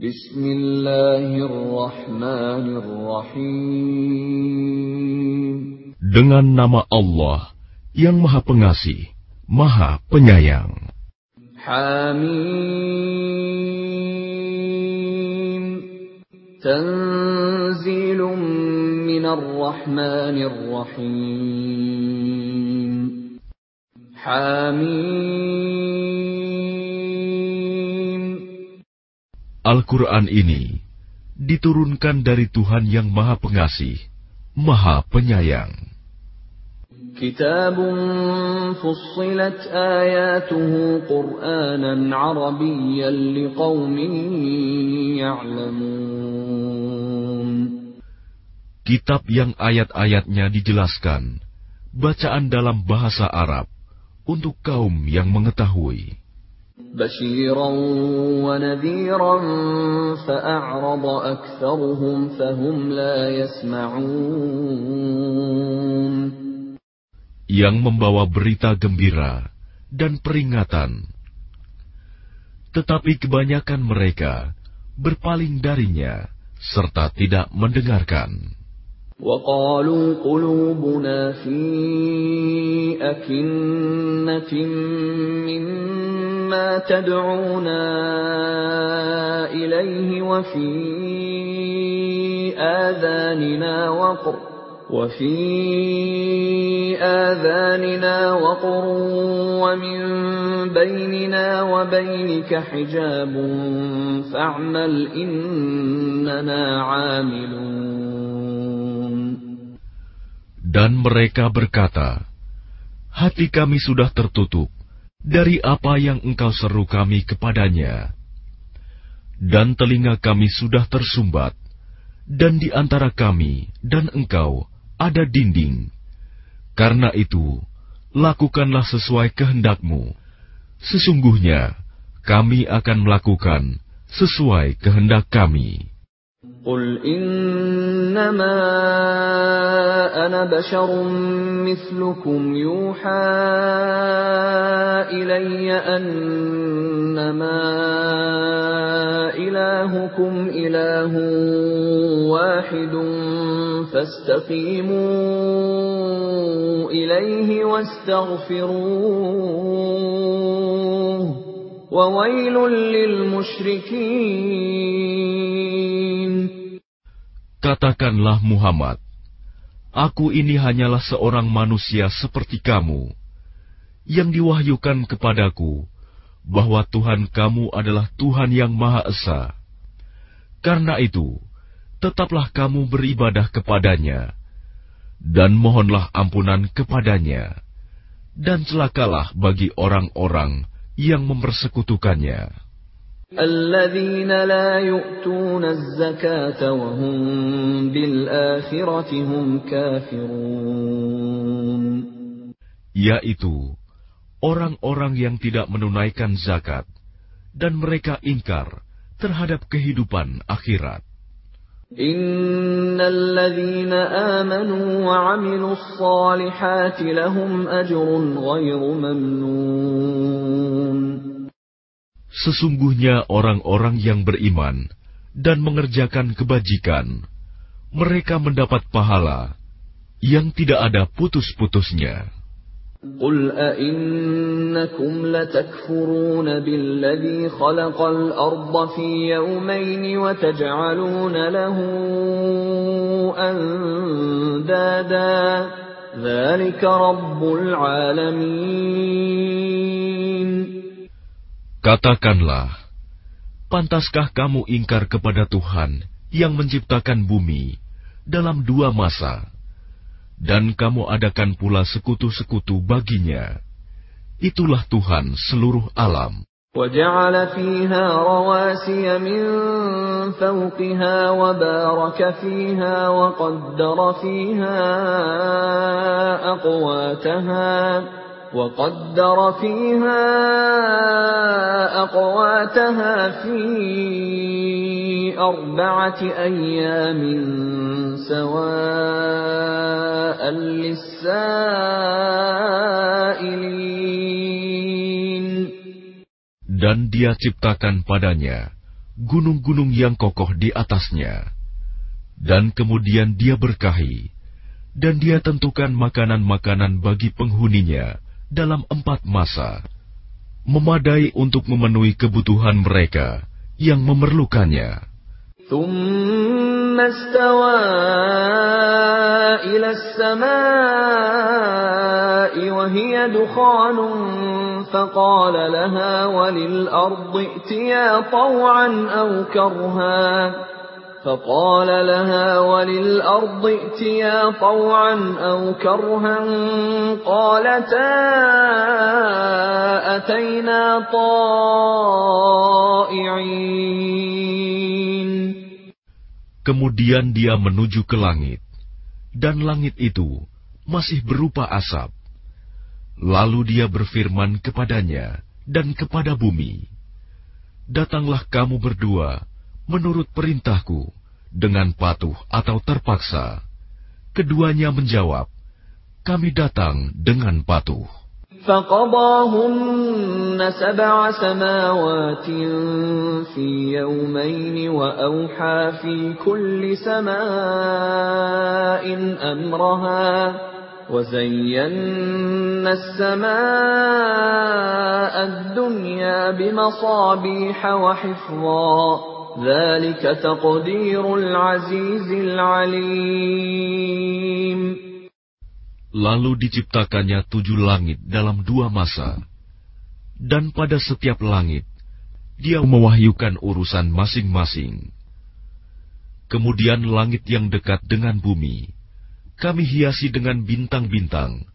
Bismillahirrahmanirrahim. Dengan nama Allah yang Maha Pengasih, Maha Penyayang. Hamim. Tanzilum minar rahmanir rahim. Hamim. Al-Quran ini diturunkan dari Tuhan yang Maha Pengasih, Maha Penyayang. كتاب فصلت آياته قرآنا عربيا لقوم يعلمون Kitab yang ayat-ayatnya dijelaskan, bacaan dalam bahasa Arab, untuk kaum yang mengetahui. بشيرا ونذيرا فأعرض أكثرهم فهم لا يسمعون yang membawa berita gembira dan peringatan. Tetapi kebanyakan mereka berpaling darinya serta tidak mendengarkan. وقالوا قلوبنا في أكنة مما تدعونا إليه وفي آذاننا وقر وفي آذاننا وقر ومن بيننا وبينك حجاب فاعمل إننا عاملون Dan mereka berkata, Hati kami sudah tertutup dari apa yang engkau seru kami kepadanya. Dan telinga kami sudah tersumbat, dan di antara kami dan engkau ada dinding. Karena itu, lakukanlah sesuai kehendakmu. Sesungguhnya, kami akan melakukan sesuai kehendak kami. Qul innama ana basharun مثلكم يوحى إلي أنما إلهكم إله واحد فاستقيموا إليه واستغفروه وويل للمشركين. Katakanlah Muhammad, Aku ini hanyalah seorang manusia seperti kamu, yang diwahyukan kepadaku bahwa Tuhan kamu adalah Tuhan yang Maha Esa. Karena itu, tetaplah kamu beribadah kepadanya, dan mohonlah ampunan kepadanya, dan celakalah bagi orang-orang yang mempersekutukannya. الذين لا يؤتون الزكاة وهم بالآخرة هم كافرون yaitu orang-orang yang tidak menunaikan zakat dan mereka ingkar terhadap kehidupan akhirat. إن الذين آمنوا وعملوا الصالحات لهم أجر غير ممنون Sesungguhnya orang-orang yang beriman dan mengerjakan kebajikan, mereka mendapat pahala yang tidak ada putus-putusnya. قل أئنكم لتكفرون بالذي خلق الأرض في يومين وتجعلون له أندادا ذلك رب العالمين Katakanlah, pantaskah kamu ingkar kepada Tuhan yang menciptakan bumi dalam dua masa, dan kamu adakan pula sekutu-sekutu baginya? Itulah Tuhan seluruh alam. وجعل فيها رواسي من فوقها وبارك فيها وقدر فيها أقواتها وقدر فيها أقواتها في أربعة أيام سواء للسائلين Dan dia ciptakan padanya gunung-gunung yang kokoh di atasnya. Dan kemudian dia berkahi, dan dia tentukan makanan-makanan bagi penghuninya dalam empat masa, memadai untuk memenuhi kebutuhan mereka yang memerlukannya. ثم استوى إلى السماء وهي دخان فقال لها وللأرض ائتيا طوعا أو كرها فقال لها وللأرض ائتيا طوعا أو كرها قالتا أتينا طائعين Kemudian dia menuju ke langit, dan langit itu masih berupa asap. Lalu dia berfirman kepadanya dan kepada bumi, "Datanglah kamu berdua menurut perintahku dengan patuh atau terpaksa." Keduanya menjawab, "Kami datang dengan patuh." فقضاهن سبع سماوات في يومين وأوحى في كل سماء أمرها وزينا السماء الدنيا بمصابيح وحفظا Lalu diciptakannya tujuh langit dalam dua masa, dan pada setiap langit dia mewahyukan urusan masing-masing. Kemudian langit yang dekat dengan bumi, kami hiasi dengan bintang-bintang,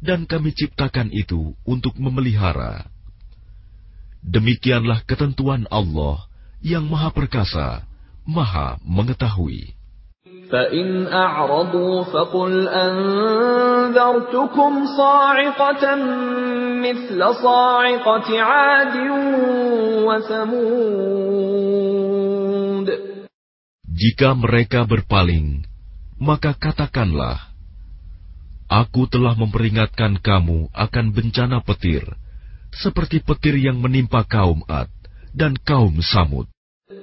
dan kami ciptakan itu untuk memelihara. Demikianlah ketentuan Allah – yang Maha Perkasa, Maha Mengetahui. فإن أعرضوا فقل أنذرتكم صاعقة مثل صاعقة عاد وثمود Jika mereka berpaling, maka katakanlah, Aku telah memperingatkan kamu akan bencana petir, seperti petir yang menimpa kaum Ad dan kaum Samud.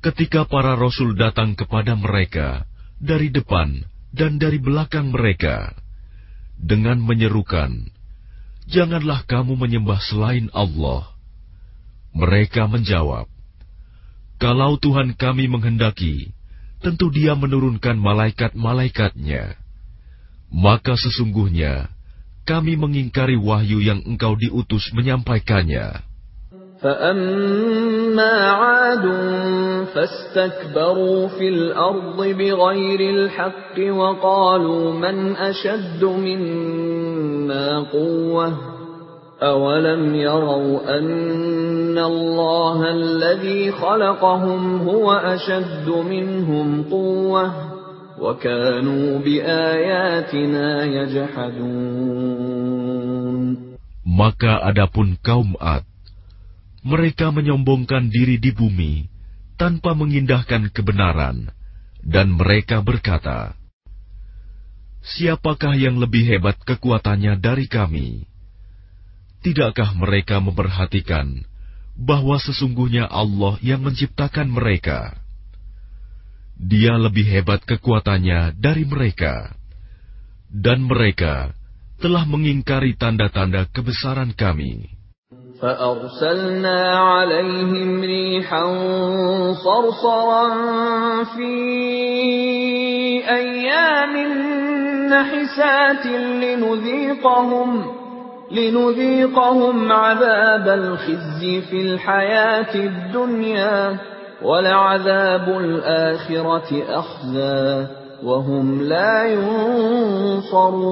Ketika para rasul datang kepada mereka dari depan dan dari belakang mereka dengan menyerukan, "Janganlah kamu menyembah selain Allah." Mereka menjawab, "Kalau Tuhan kami menghendaki, tentu Dia menurunkan malaikat-malaikatnya. Maka sesungguhnya kami mengingkari wahyu yang engkau diutus menyampaikannya." فأما عاد فاستكبروا في الأرض بغير الحق وقالوا من أشد منا قوة أولم يروا أن الله الذي خلقهم هو أشد منهم قوة وكانوا بآياتنا يجحدون maka adapun kaum Ad, mereka menyombongkan diri di bumi tanpa mengindahkan kebenaran, dan mereka berkata, "Siapakah yang lebih hebat kekuatannya dari kami?" Tidakkah mereka memperhatikan bahwa sesungguhnya Allah yang menciptakan mereka? Dia lebih hebat kekuatannya dari mereka, dan mereka telah mengingkari tanda-tanda kebesaran kami. فأرسلنا عليهم ريحا صرصرا في أيام نحسات لنذيقهم لنذيقهم عذاب الخزي في الحياة الدنيا ولعذاب الآخرة أخزى وهم لا ينصرون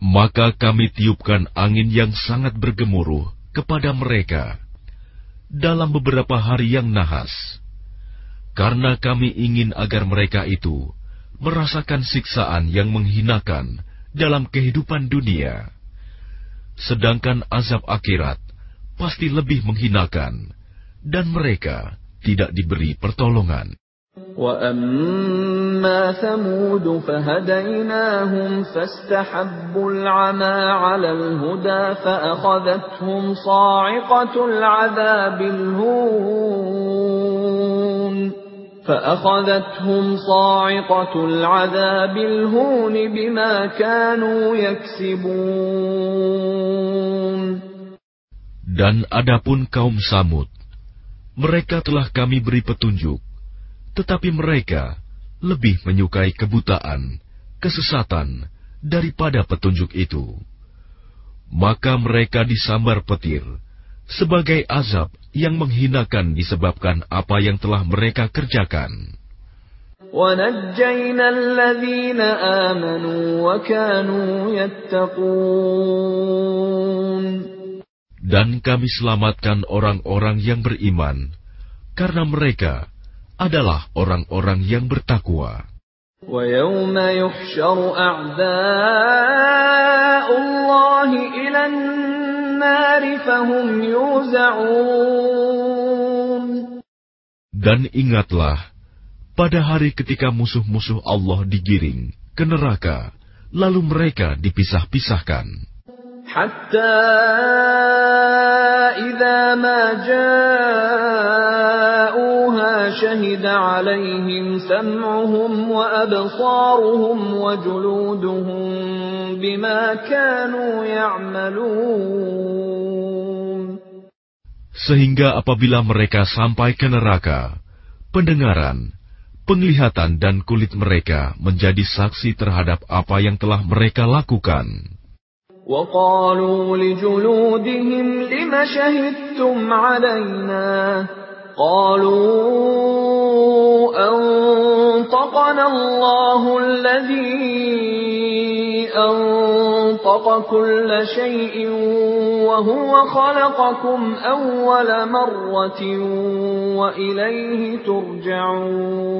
Maka kami tiupkan angin yang sangat bergemuruh kepada mereka dalam beberapa hari yang nahas, karena kami ingin agar mereka itu merasakan siksaan yang menghinakan dalam kehidupan dunia, sedangkan azab akhirat pasti lebih menghinakan, dan mereka tidak diberi pertolongan. وأما ثمود فهديناهم فاستحبوا العمى على الهدى فأخذتهم صاعقة العذاب الهون فأخذتهم صاعقة العذاب الهون بما كانوا يكسبون Dan adapun kaum Samud, mereka telah kami beri petunjuk tetapi mereka lebih menyukai kebutaan, kesesatan daripada petunjuk itu. Maka mereka disambar petir sebagai azab yang menghinakan disebabkan apa yang telah mereka kerjakan. Dan kami selamatkan orang-orang yang beriman, karena mereka adalah orang-orang yang bertakwa. وَيَوْمَ يُحْشَرُ أَعْدَاءُ اللَّهِ إِلَى النَّارِ فَهُمْ يُوزَعُونَ Dan ingatlah, pada hari ketika musuh-musuh Allah digiring ke neraka, lalu mereka dipisah-pisahkan. حتى إذا ما جاءوها شهد عليهم سمعهم وأبصارهم وجلودهم بما كانوا يعملون Sehingga apabila mereka sampai ke neraka, pendengaran, penglihatan dan kulit mereka menjadi saksi terhadap apa yang telah mereka lakukan. وقالوا لجلودهم لم شهدتم علينا قالوا أنطقنا الله الذي أنطق كل شيء وهو خلقكم أول مرة وإليه ترجعون.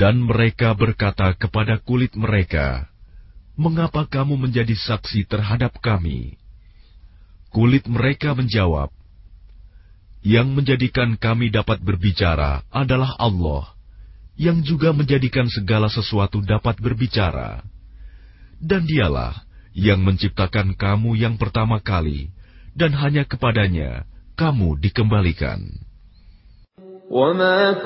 Dan mereka berkata kepada kulit mereka, mengapa kamu menjadi saksi terhadap kami? Kulit mereka menjawab, yang menjadikan kami dapat berbicara adalah Allah, yang juga menjadikan segala sesuatu dapat berbicara. Dan dialah yang menciptakan kamu yang pertama kali, dan hanya kepadanya kamu dikembalikan. وَمَا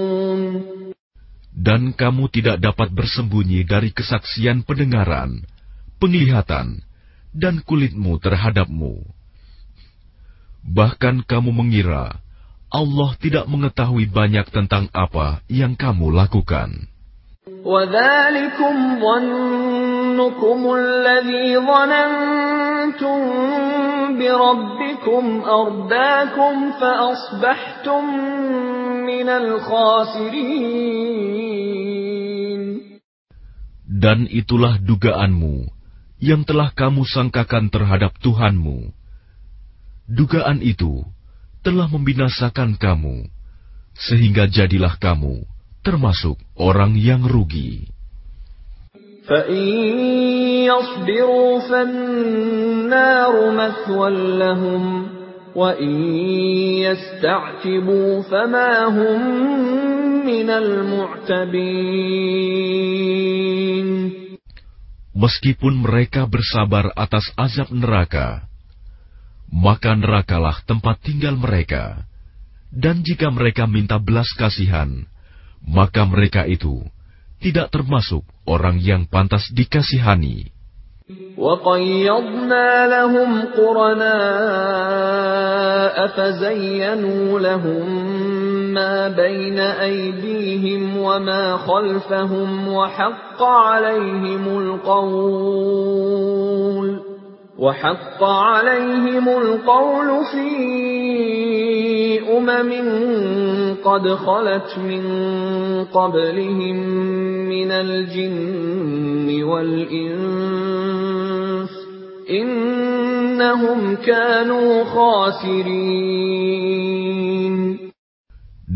dan kamu tidak dapat bersembunyi dari kesaksian pendengaran, penglihatan, dan kulitmu terhadapmu. Bahkan kamu mengira Allah tidak mengetahui banyak tentang apa yang kamu lakukan. وَذَلِكُمْ ظَنُّكُمُ الَّذِي ظَنَنْتُمْ بِرَبِّكُمْ أَرْدَاكُمْ فَأَصْبَحْتُمْ مِنَ الْخَاسِرِينَ dan itulah dugaanmu yang telah kamu sangkakan terhadap Tuhanmu. Dugaan itu telah membinasakan kamu, sehingga jadilah kamu termasuk orang yang rugi. Meskipun mereka bersabar atas azab neraka, maka nerakalah tempat tinggal mereka. Dan jika mereka minta belas kasihan, maka mereka itu tidak termasuk orang yang pantas dikasihani. وقيضنا لهم قرناء فزينوا لهم ما بين أيديهم وما خلفهم وحق عليهم القول. وحق عليهم القول في أمم قد خلت من قبلهم من الجن والإنس إنهم كانوا خاسرين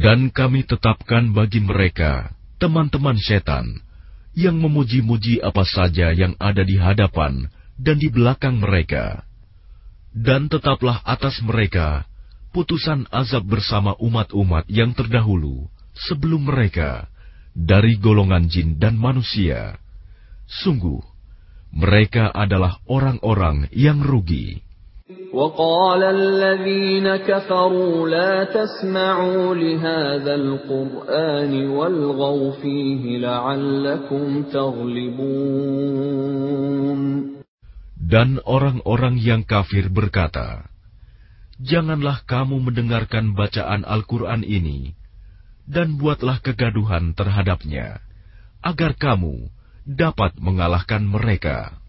Dan kami tetapkan bagi mereka teman-teman setan yang memuji-muji apa saja yang ada di hadapan dan di belakang mereka. Dan tetaplah atas mereka putusan azab bersama umat-umat yang terdahulu sebelum mereka dari golongan jin dan manusia. Sungguh, mereka adalah orang-orang yang rugi. وقال الذين كفروا لا تسمعوا لهذا القرآن والغوا فيه لعلكم تغلبون dan orang-orang yang kafir berkata, Janganlah kamu mendengarkan bacaan Al-Quran ini, dan buatlah kegaduhan terhadapnya, agar kamu dapat mengalahkan mereka.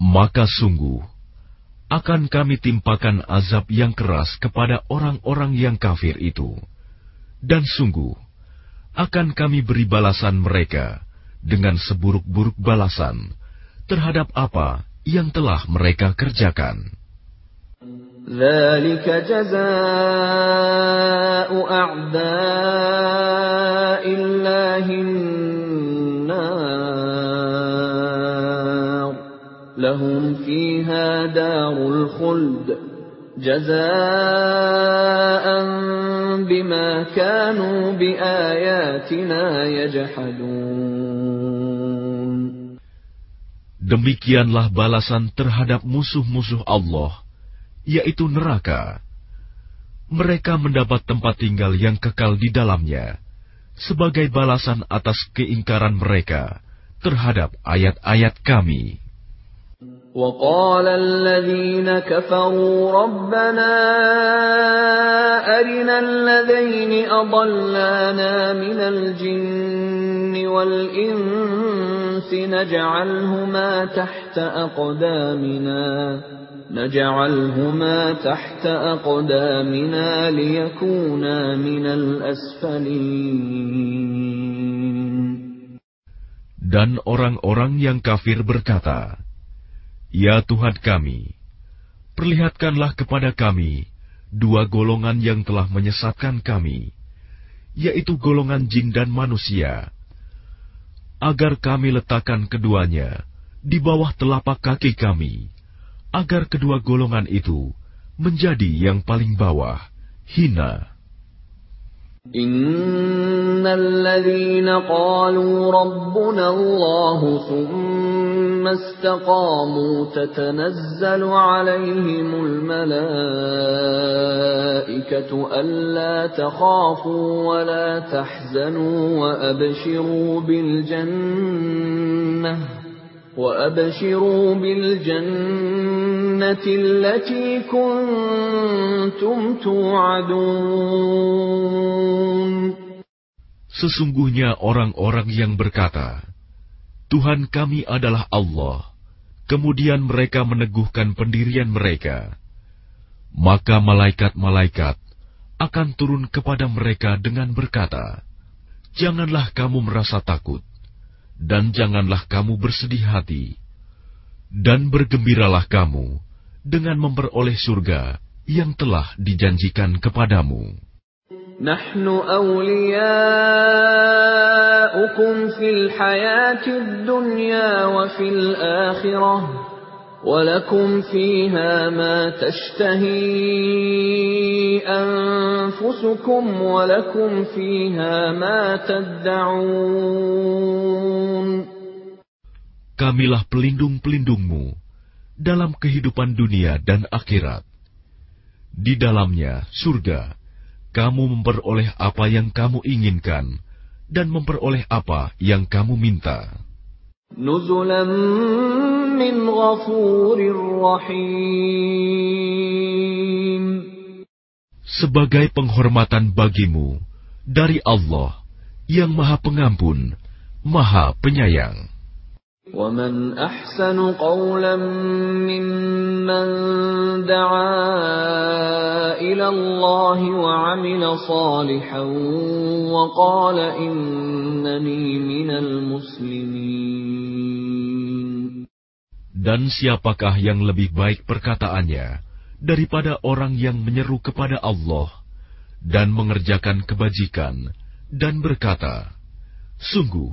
Maka sungguh, akan kami timpakan azab yang keras kepada orang-orang yang kafir itu. Dan sungguh, akan kami beri balasan mereka dengan seburuk-buruk balasan terhadap apa yang telah mereka kerjakan. ذلك جزاء أعداء الله لهم فيها دار الخلد جزاء بما كانوا بآياتنا يجحدون Demikianlah balasan terhadap musuh-musuh Allah yaitu neraka mereka mendapat tempat tinggal yang kekal di dalamnya sebagai balasan atas keingkaran mereka terhadap ayat-ayat kami. وقال الذين كفروا ربنا أرنا الذين أضلانا من الجن والإنس نجعلهما تحت أقدامنا نجعلهما تحت أقدامنا ليكونا من الأسفلين. Dan orang-orang yang kafir berkata, Ya Tuhan kami, perlihatkanlah kepada kami dua golongan yang telah menyesatkan kami, yaitu golongan jin dan manusia, agar kami letakkan keduanya di bawah telapak kaki kami, agar kedua golongan itu menjadi yang paling bawah, hina. Innal ladzina qalu rabbuna Allahu ثم استقاموا تتنزل عليهم الملائكة ألا تخافوا ولا تحزنوا وأبشروا بالجنة وأبشروا بالجنة التي كنتم توعدون. Sesungguhnya orang-orang yang berkata, Tuhan kami adalah Allah. Kemudian mereka meneguhkan pendirian mereka. Maka malaikat-malaikat akan turun kepada mereka dengan berkata, Janganlah kamu merasa takut, dan janganlah kamu bersedih hati, dan bergembiralah kamu dengan memperoleh surga yang telah dijanjikan kepadamu. نحن أولياؤكم في الحياة الدنيا وفي الآخرة ولكم فيها ما تشتهي أنفسكم ولكم فيها ما تدعون kamilah pelindung-pelindungmu dalam kehidupan dunia dan akhirat. Di dalamnya, surga, kamu memperoleh apa yang kamu inginkan dan memperoleh apa yang kamu minta. Nuzulam min ghafurir rahim. Sebagai penghormatan bagimu dari Allah yang Maha Pengampun, Maha Penyayang. ومن أحسن قولا ممن دعا إلى الله وعمل صالحا وقال إنني من المسلمين Dan siapakah yang lebih baik perkataannya daripada orang yang menyeru kepada Allah dan mengerjakan kebajikan dan berkata, Sungguh,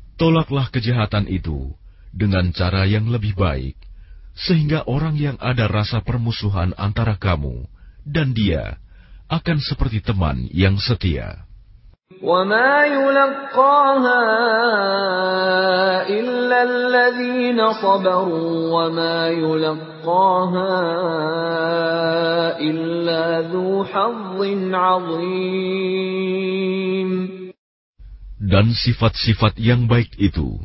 Tolaklah kejahatan itu dengan cara yang lebih baik, sehingga orang yang ada rasa permusuhan antara kamu dan dia akan seperti teman yang setia. وما يلقاها إلا الذين صبروا وما يلقاها إلا ذو حظ عظيم Dan sifat-sifat yang baik itu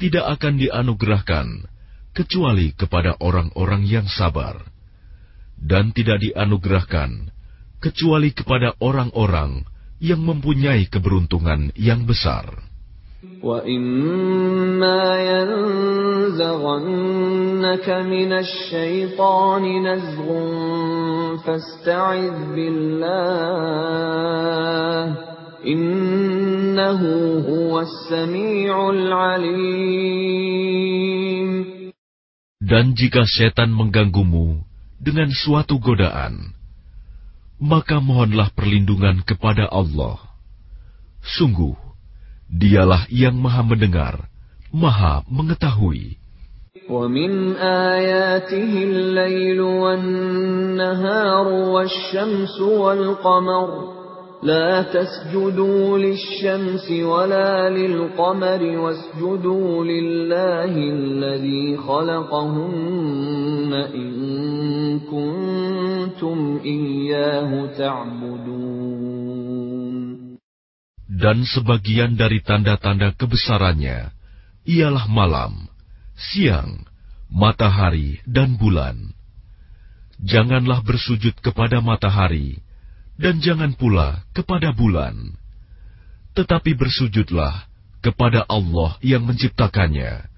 tidak akan dianugerahkan kecuali kepada orang-orang yang sabar, dan tidak dianugerahkan kecuali kepada orang-orang yang mempunyai keberuntungan yang besar. وإما ينزغنك من الشيطان نزغ فاستعذ بالله إنه هو السميع العليم Dan jika setan mengganggumu dengan suatu godaan, maka mohonlah perlindungan kepada Allah. Sungguh, dialah yang maha mendengar, maha mengetahui. ومن آياته الليل والنهار والشمس والقمر لا تسجدوا للشمس ولا للقمر واسجدوا لله الذي خلقهن إن كنتم إياه تعبدون Dan sebagian dari tanda-tanda kebesarannya ialah malam, siang, matahari, dan bulan. Janganlah bersujud kepada matahari, dan jangan pula kepada bulan. Tetapi bersujudlah kepada Allah yang menciptakannya,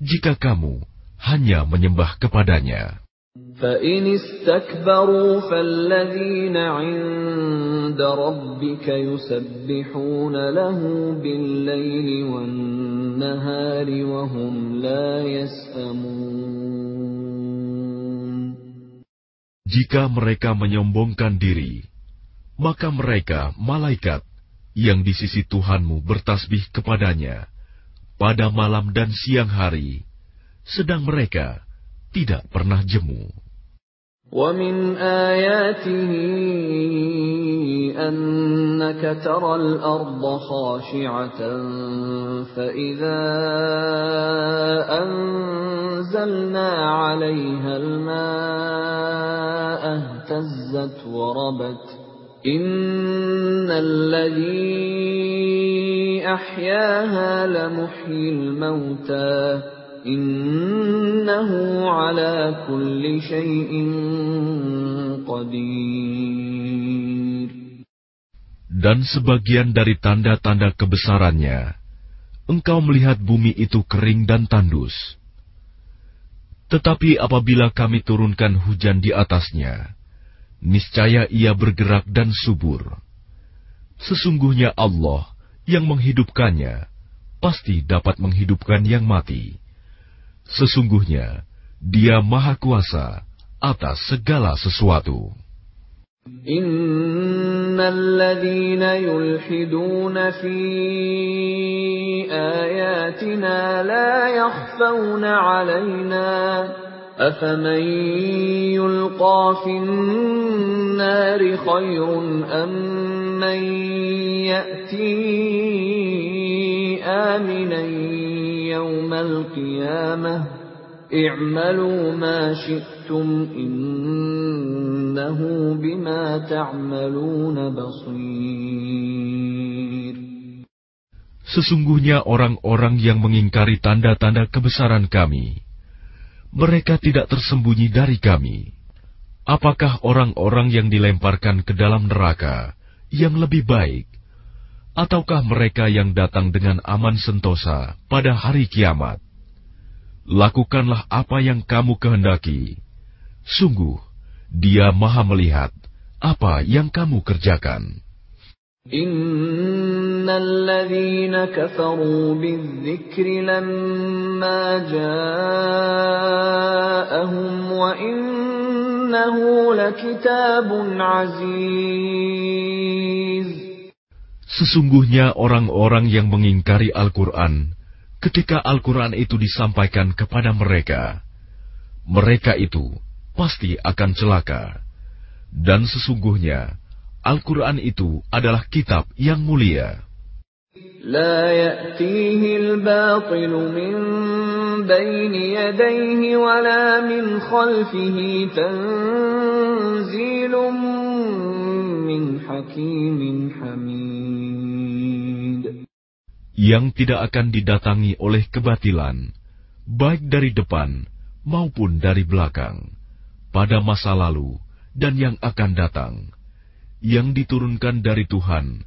jika kamu hanya menyembah kepadanya. فإن استكبروا فالذين عند ربك يسبحون له بالليل والنهار وهم لا يسأمون Jika mereka menyombongkan diri, maka mereka, malaikat, yang di sisi Tuhanmu bertasbih kepadanya, pada malam dan siang hari, sedang mereka tidak pernah jemu. ومن آياته أنك ترى الأرض خاشعة فإذا أنزلنا عليها الماء اهتزت وربت إن الذي أحياها لمحيي الموتى إنه على كل شيء قدير Dan sebagian dari tanda-tanda kebesarannya, engkau melihat bumi itu kering dan tandus. Tetapi apabila kami turunkan hujan di atasnya, niscaya ia bergerak dan subur. Sesungguhnya Allah yang menghidupkannya pasti dapat menghidupkan yang mati. Sesungguhnya Dia Maha Kuasa atas segala sesuatu. إن الذين يلحدون في آياتنا لا يخفون علينا أفمن يلقى في النار خير أم من يأتي آمنا يوم القيامة اعملوا ما شئتم إنه بما تعملون بصير Sesungguhnya orang-orang yang mengingkari tanda-tanda kebesaran kami, mereka tidak tersembunyi dari kami. Apakah orang-orang yang dilemparkan ke dalam neraka yang lebih baik, ataukah mereka yang datang dengan aman sentosa pada hari kiamat? Lakukanlah apa yang kamu kehendaki. Sungguh, Dia Maha Melihat apa yang kamu kerjakan. إن الذين كفروا بالذكر لما جاءهم وإنه لكتاب عزيز Sesungguhnya orang-orang yang mengingkari Al-Quran ketika Al-Quran itu disampaikan kepada mereka, mereka itu pasti akan celaka. Dan sesungguhnya, Al-Quran itu adalah kitab yang mulia. لا يأتيه الباطل من بين يديه ولا من خلفه تنزيل من حكيم حميد Yang tidak akan didatangi oleh kebatilan, baik dari depan maupun dari belakang, pada masa lalu dan yang akan datang, yang diturunkan dari Tuhan,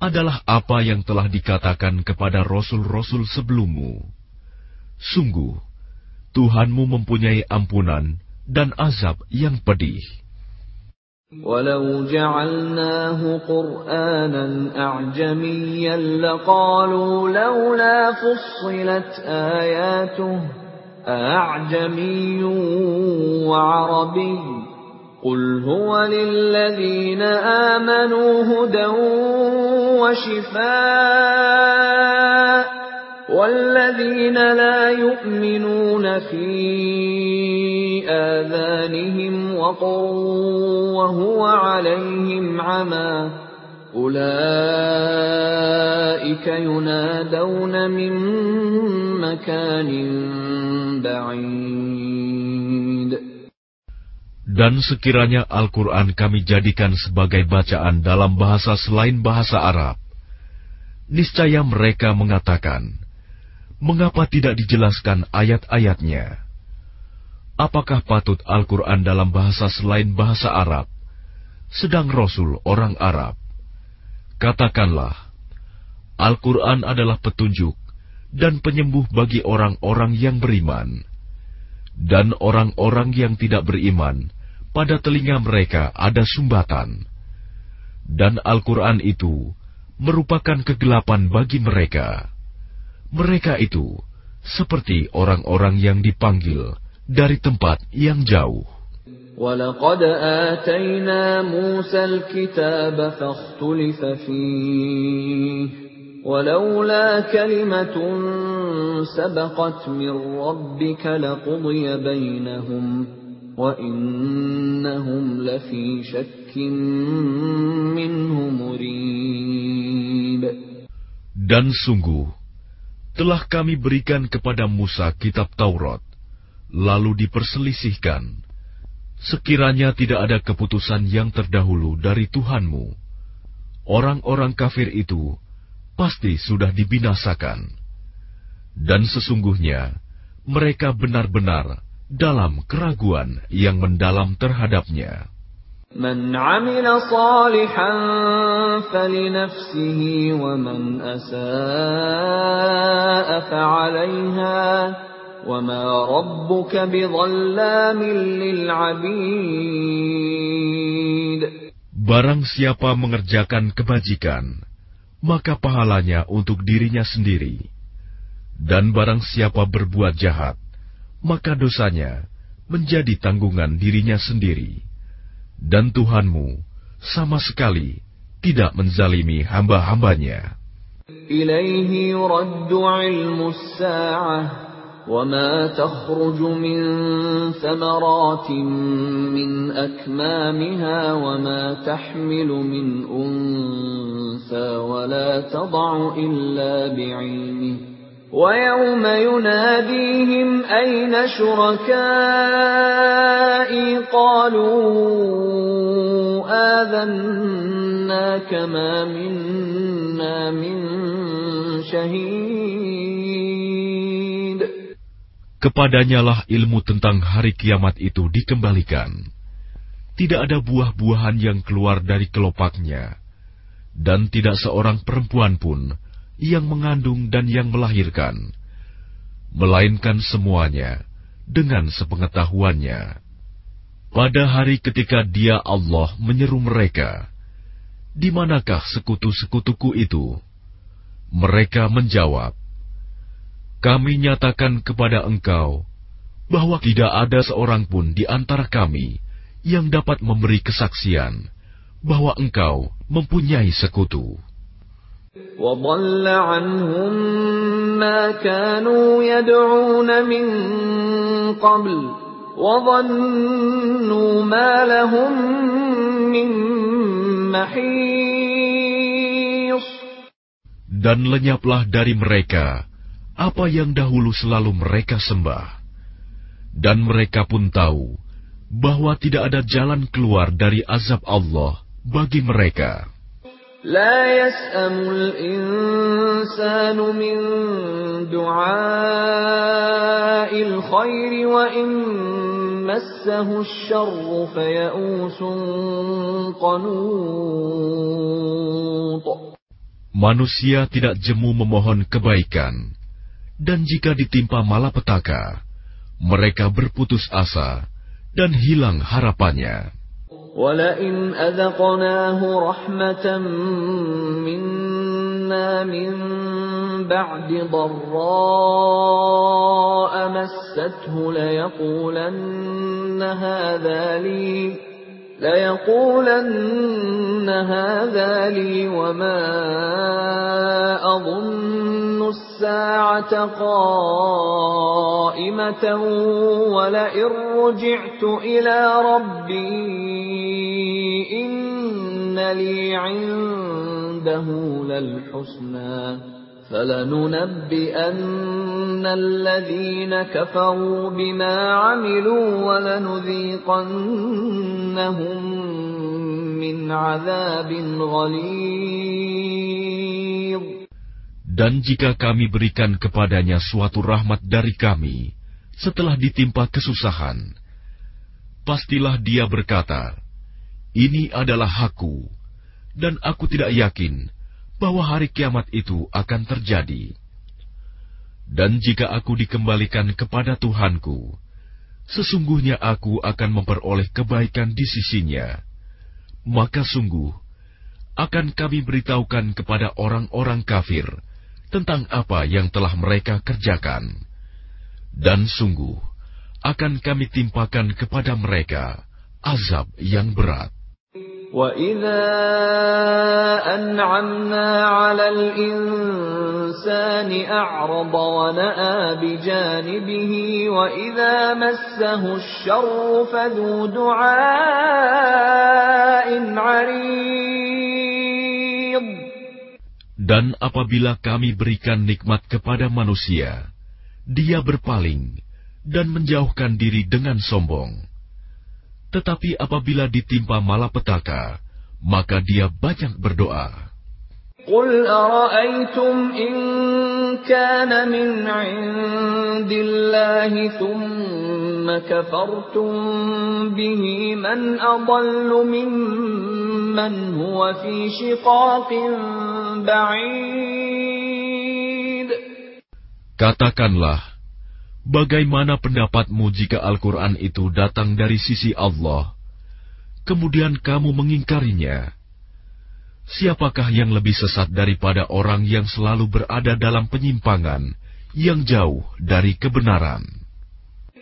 adalah apa yang telah dikatakan kepada rasul-rasul sebelummu. Sungguh, Tuhanmu mempunyai ampunan dan azab yang pedih. ولو جعلناه قرآنا أعجميا لقالوا لولا فصلت آياته أعجمي وعربي قل هو للذين آمنوا هدى وشفاء والذين لا يؤمنون في آذانهم وقر وهو عليهم عمى أولئك ينادون من مكان بعيد Dan sekiranya Al-Quran kami jadikan sebagai bacaan dalam bahasa selain bahasa Arab, niscaya mereka mengatakan, mengapa tidak dijelaskan ayat-ayatnya? Apakah patut Al-Quran dalam bahasa selain bahasa Arab, sedang Rasul orang Arab? Katakanlah, Al-Quran adalah petunjuk dan penyembuh bagi orang-orang yang beriman. Dan orang-orang yang tidak beriman, pada telinga mereka ada sumbatan. Dan Al-Quran itu merupakan kegelapan bagi mereka. Mereka itu seperti orang-orang yang dipanggil dari tempat yang jauh. ولقد آتينا موسى الكتاب فاختلف فيه ولولا كلمة سبقت من ربك لقضي بينهم dan sungguh, telah kami berikan kepada Musa kitab Taurat, lalu diperselisihkan. Sekiranya tidak ada keputusan yang terdahulu dari Tuhanmu, orang-orang kafir itu pasti sudah dibinasakan. Dan sesungguhnya, mereka benar-benar dalam keraguan yang mendalam terhadapnya. من عمل صالحا فلنفسه ومن أساء فعليها وما ربك بظلام للعبيد Barang siapa mengerjakan kebajikan, maka pahalanya untuk dirinya sendiri. Dan barang siapa berbuat jahat, maka dosanya menjadi tanggungan dirinya sendiri. Dan Tuhanmu sama sekali tidak menzalimi hamba-hambanya. إليه يرد علم الساعة وما تخرج من ثمرات من أكمامها وما تحمل من أنثى ولا تضع إلا بعلمه ويوم يناديهم أين شركائي قالوا آذناك ما منا من شهيد Kepadanyalah ilmu tentang hari kiamat itu dikembalikan. Tidak ada buah-buahan yang keluar dari kelopaknya, dan tidak seorang perempuan pun yang mengandung dan yang melahirkan, melainkan semuanya dengan sepengetahuannya. Pada hari ketika Dia Allah menyeru mereka, "Di manakah sekutu-sekutuku itu?" Mereka menjawab, kami nyatakan kepada engkau bahwa tidak ada seorang pun di antara kami yang dapat memberi kesaksian bahwa engkau mempunyai sekutu. وضل عنهم ما كانوا يدعون من قبل وظنوا ما لهم من محيص Dan lenyaplah dari mereka apa yang dahulu selalu mereka sembah. Dan mereka pun tahu bahwa tidak ada jalan keluar dari azab Allah bagi mereka. لا يسأم الإنسان من دعاء الخير وإن مسه الشر فيئوس قنوط Manusia tidak jemu memohon kebaikan, dan jika ditimpa malapetaka, mereka berputus asa dan hilang harapannya. ولئن أذقناه رحمة منا من بعد ضراء مسته ليقولن هذا لي ليقولن هذا لي وما أظن الساعة قائمة ولئن رجعت إلى ربي إن لي عنده للحسنى فلننبئن الذين كفروا بما عملوا ولنذيقنهم من عذاب غليظ Dan jika kami berikan kepadanya suatu rahmat dari kami setelah ditimpa kesusahan, pastilah dia berkata, "Ini adalah hakku," dan aku tidak yakin bahwa hari kiamat itu akan terjadi. Dan jika aku dikembalikan kepada Tuhanku, sesungguhnya aku akan memperoleh kebaikan di sisinya. Maka sungguh akan kami beritahukan kepada orang-orang kafir tentang apa yang telah mereka kerjakan. Dan sungguh akan kami timpakan kepada mereka azab yang berat. وَإِذَا أَنْعَمْنَا عَلَى الْإِنسَانِ أَعْرَضَ وَنَأَىٰ بِجَانِبِهِ وَإِذَا مَسَّهُ الشَّرُّ فَذُو دُعَاءٍ عَرِيضٍ Dan apabila kami berikan nikmat kepada manusia, dia berpaling dan menjauhkan diri dengan sombong. Tetapi apabila ditimpa malapetaka, maka dia banyak berdoa. قل أرأيتم إن كان من عند الله ثم كفرتم به من أضل ممن هو في شقاق بعيد Katakanlah, bagaimana pendapatmu jika Al-Quran itu datang dari sisi Allah, kemudian kamu mengingkarinya? Siapakah yang lebih sesat daripada orang yang selalu berada dalam penyimpangan yang jauh dari kebenaran?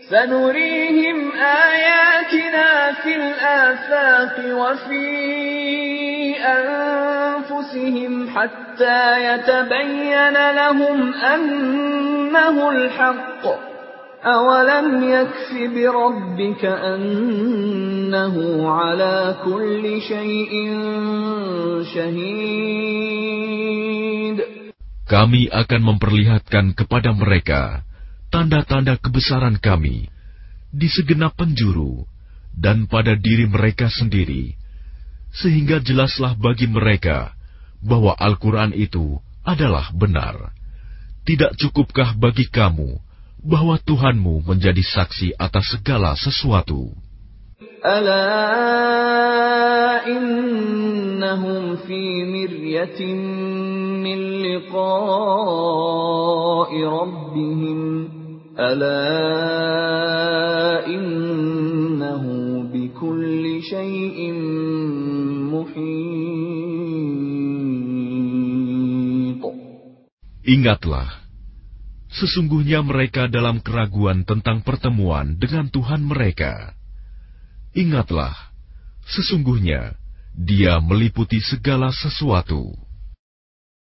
سنريهم آياتنا في الآفاق وفي أنفسهم حتى يتبين لهم أنه الحق أولم يكف بربك أنه على كل شيء شهيد Kami akan memperlihatkan kepada mereka tanda-tanda kebesaran kami di segenap penjuru dan pada diri mereka sendiri, sehingga jelaslah bagi mereka bahwa Al-Quran itu adalah benar. Tidak cukupkah bagi kamu bahwa Tuhanmu menjadi saksi atas segala sesuatu. Ala innahum fi miryatin min liqa'i rabbihim ala innahu bikulli syai'in muhit Ingatlah sesungguhnya mereka dalam keraguan tentang pertemuan dengan Tuhan mereka. Ingatlah, sesungguhnya Dia meliputi segala sesuatu.